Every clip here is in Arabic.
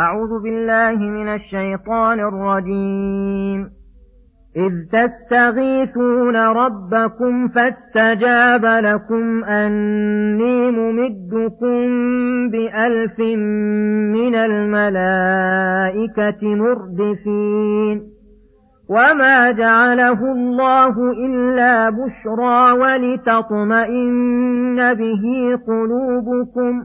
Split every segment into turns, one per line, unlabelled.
أعوذ بالله من الشيطان الرجيم. إذ تستغيثون ربكم فاستجاب لكم أني ممدكم بألف من الملائكة مردفين. وما جعله الله إلا بشرى ولتطمئن به قلوبكم.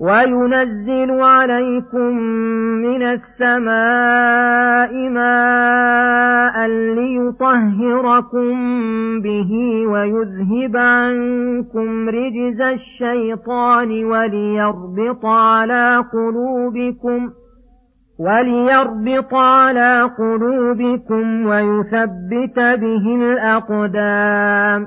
وينزل عليكم من السماء ماء ليطهركم به ويذهب عنكم رجز الشيطان وليربط على قلوبكم وليربط على قلوبكم ويثبت به الأقدام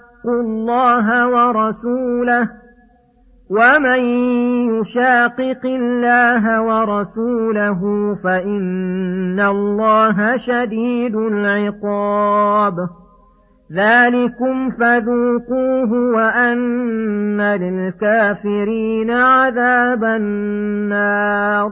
اتقوا الله ورسوله ومن يشاقق الله ورسوله فإن الله شديد العقاب ذلكم فذوقوه وأن للكافرين عذاب النار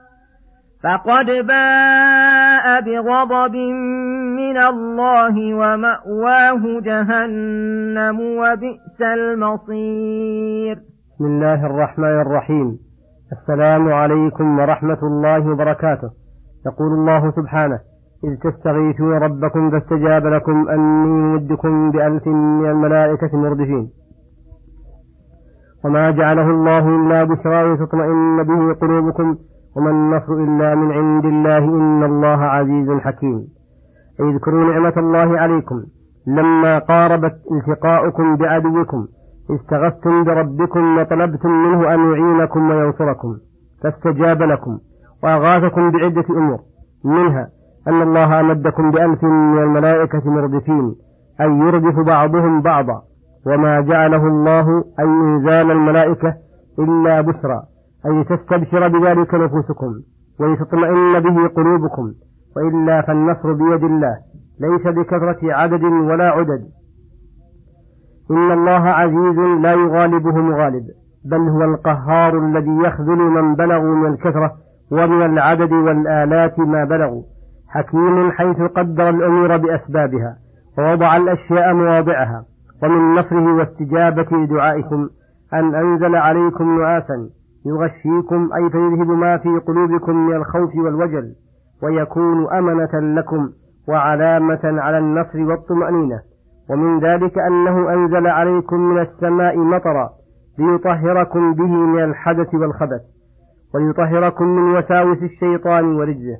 فقد باء بغضب من الله ومأواه جهنم وبئس المصير.
بسم الله الرحمن الرحيم. السلام عليكم ورحمة الله وبركاته. يقول الله سبحانه إذ تستغيثون ربكم فاستجاب لكم أني ممدكم بألف من الملائكة مردفين. وما جعله الله إلا بشرى لتطمئن به قلوبكم وما النصر إلا من عند الله إن الله عزيز حكيم. اذكروا نعمة الله عليكم. لما قاربت التقاؤكم بعدوكم استغثتم بربكم وطلبتم منه أن يعينكم وينصركم. فاستجاب لكم وأغاثكم بعدة أمور. منها أن الله أمدكم بألف من الملائكة مردفين أي يردف بعضهم بعضا. وما جعله الله أي إنزال الملائكة إلا بشرى أي تستبشر بذلك نفوسكم ولتطمئن به قلوبكم وإلا فالنصر بيد الله ليس بكثرة عدد ولا عدد. إن الله عزيز لا يغالبه مغالب بل هو القهار الذي يخذل من بلغوا من الكثرة ومن العدد والآلات ما بلغوا حكيم حيث قدر الأمور بأسبابها ووضع الأشياء مواضعها ومن نصره واستجابة لدعائكم أن أنزل عليكم نعاسا. يغشيكم أي فيذهب ما في قلوبكم من الخوف والوجل ويكون أمنة لكم وعلامة على النصر والطمأنينة. ومن ذلك أنه أنزل عليكم من السماء مطرا ليطهركم به من الحدث والخبث وليطهركم من وساوس الشيطان ورجزه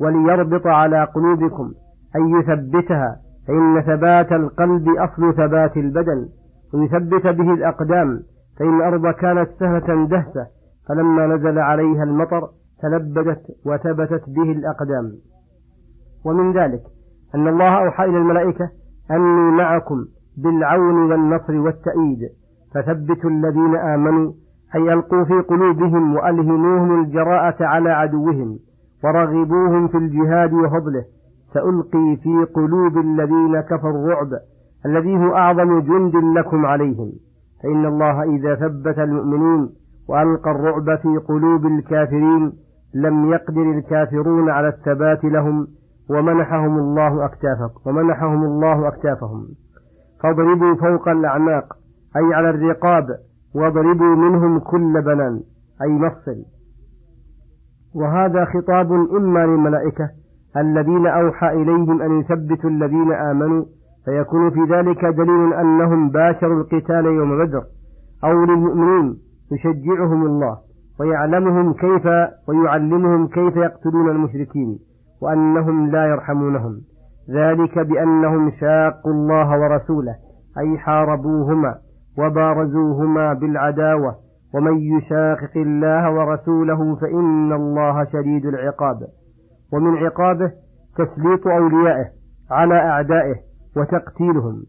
وليربط على قلوبكم أي يثبتها فإن ثبات القلب أصل ثبات البدن ويثبت به الأقدام. فإن الأرض كانت سهلة دهسة فلما نزل عليها المطر تلبدت وثبتت به الأقدام. ومن ذلك أن الله أوحى إلى الملائكة أني معكم بالعون والنصر والتأييد فثبتوا الذين آمنوا أي ألقوا في قلوبهم وألهموهم الجراءة على عدوهم ورغبوهم في الجهاد وفضله. سألقي في قلوب الذين كفروا الرعب الذي هو أعظم جند لكم عليهم. فإن الله إذا ثبت المؤمنين وألقى الرعب في قلوب الكافرين لم يقدر الكافرون على الثبات لهم ومنحهم الله أكتافهم ومنحهم الله أكتافهم. فاضربوا فوق الأعناق أي على الرقاب واضربوا منهم كل بنان أي مفصل. وهذا خطاب إما للملائكة الذين أوحى إليهم أن يثبتوا الذين آمنوا فيكون في ذلك دليل أنهم باشروا القتال يوم بدر أو للمؤمنين يشجعهم الله ويعلمهم كيف ويعلمهم كيف يقتلون المشركين وأنهم لا يرحمونهم. ذلك بأنهم شاقوا الله ورسوله أي حاربوهما وبارزوهما بالعداوة ومن يشاقق الله ورسوله فإن الله شديد العقاب. ومن عقابه تسليط أوليائه على أعدائه وتقتيلهم.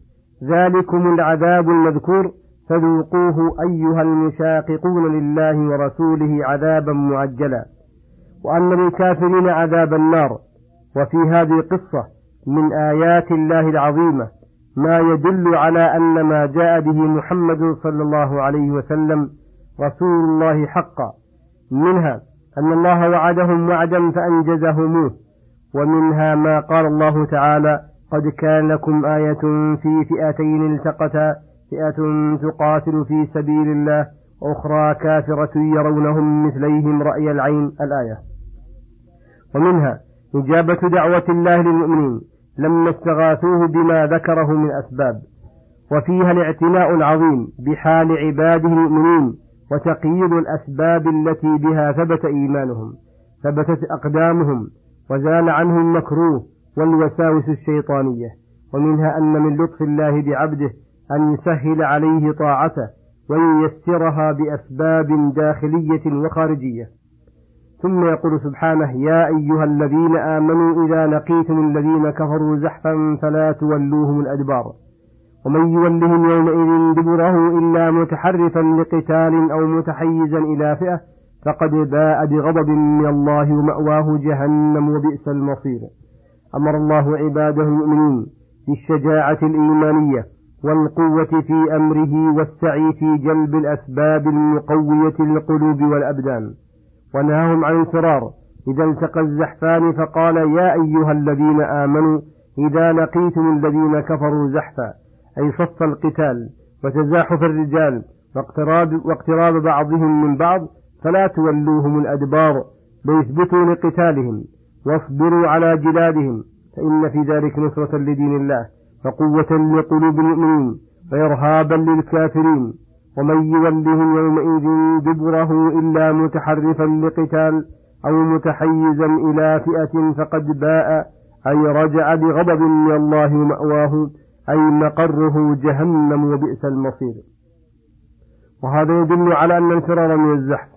ذلكم العذاب المذكور فذوقوه أيها المشاققون لله ورسوله عذابا معجلا. وأن للكافرين عذاب النار وفي هذه القصة من آيات الله العظيمة ما يدل على أن ما جاء به محمد صلى الله عليه وسلم رسول الله حقا. منها أن الله وعدهم وعدا فأنجزهموه ومنها ما قال الله تعالى قد كان لكم آية في فئتين التقتا فئة تقاتل في سبيل الله أخرى كافرة يرونهم مثليهم رأي العين الآية. ومنها إجابة دعوة الله للمؤمنين لما استغاثوه بما ذكره من أسباب. وفيها الاعتناء العظيم بحال عباده المؤمنين وتقييد الأسباب التي بها ثبت إيمانهم ثبتت أقدامهم وزال عنهم المكروه والوساوس الشيطانية ومنها أن من لطف الله بعبده أن يسهل عليه طاعته وييسرها بأسباب داخلية وخارجية. ثم يقول سبحانه يا أيها الذين آمنوا إذا لقيتم الذين كفروا زحفا فلا تولوهم الأدبار ومن يولهم يومئذ دبره إلا متحرفا لقتال أو متحيزا إلى فئة فقد باء بغضب من الله ومأواه جهنم وبئس المصير. أمر الله عباده المؤمنين بالشجاعة الإيمانية والقوة في أمره والسعي في جلب الأسباب المقوية للقلوب والأبدان. ونهاهم عن الفرار. إذا التقى الزحفان فقال يا أيها الذين آمنوا إذا لقيتم الذين كفروا زحفا. أي صف القتال وتزاحف الرجال واقتراب, واقتراب بعضهم من بعض فلا تولوهم الأدبار. ليثبتوا لقتالهم. واصبروا على جلادهم فإن في ذلك نصرة لدين الله وقوة لقلوب المؤمنين وإرهابا للكافرين ومن يولهم يومئذ دبره إلا متحرفا لقتال أو متحيزا إلى فئة فقد باء أي رجع بغضب من الله مأواه أي مقره جهنم وبئس المصير. وهذا يدل على أن الفرار من الزحف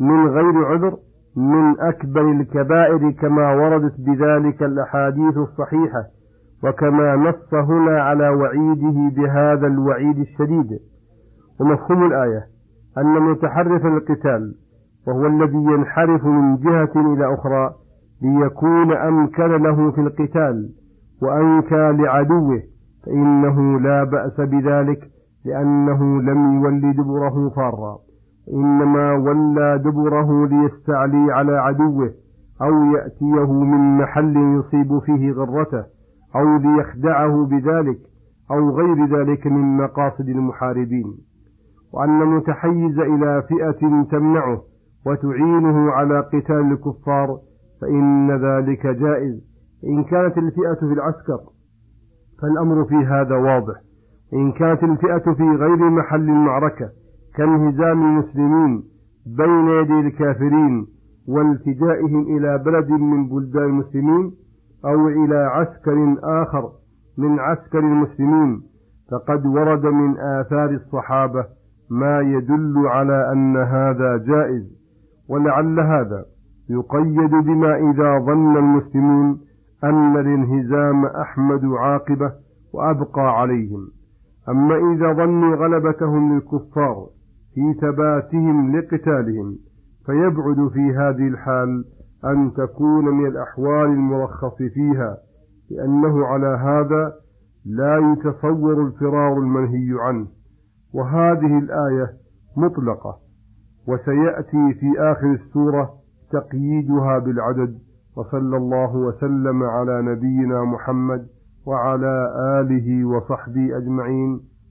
من غير عذر من أكبر الكبائر كما وردت بذلك الأحاديث الصحيحة وكما نص هنا على وعيده بهذا الوعيد الشديد. ومفهوم الآية أن متحرف القتال وهو الذي ينحرف من جهة إلى أخرى ليكون أمكن له في القتال وأنكى لعدوه فإنه لا بأس بذلك لأنه لم يولي دبره فارا. إنما ولى دبره ليستعلي على عدوه أو يأتيه من محل يصيب فيه غرته أو ليخدعه بذلك أو غير ذلك من مقاصد المحاربين. وأن المتحيز إلى فئة تمنعه وتعينه على قتال الكفار فإن ذلك جائز. إن كانت الفئة في العسكر فالأمر في هذا واضح. إن كانت الفئة في غير محل المعركة كانهزام المسلمين بين يدي الكافرين والتجائهم إلى بلد من بلدان المسلمين أو إلى عسكر آخر من عسكر المسلمين فقد ورد من آثار الصحابة ما يدل على أن هذا جائز ولعل هذا يقيد بما إذا ظن المسلمون أن الانهزام أحمد عاقبة وأبقى عليهم. أما إذا ظنوا غلبتهم للكفار في ثباتهم لقتالهم فيبعد في هذه الحال أن تكون من الأحوال المرخص فيها لأنه على هذا لا يتصور الفرار المنهي عنه. وهذه الآية مطلقة وسيأتي في آخر السورة تقييدها بالعدد وصلى الله وسلم على نبينا محمد وعلى آله وصحبه أجمعين.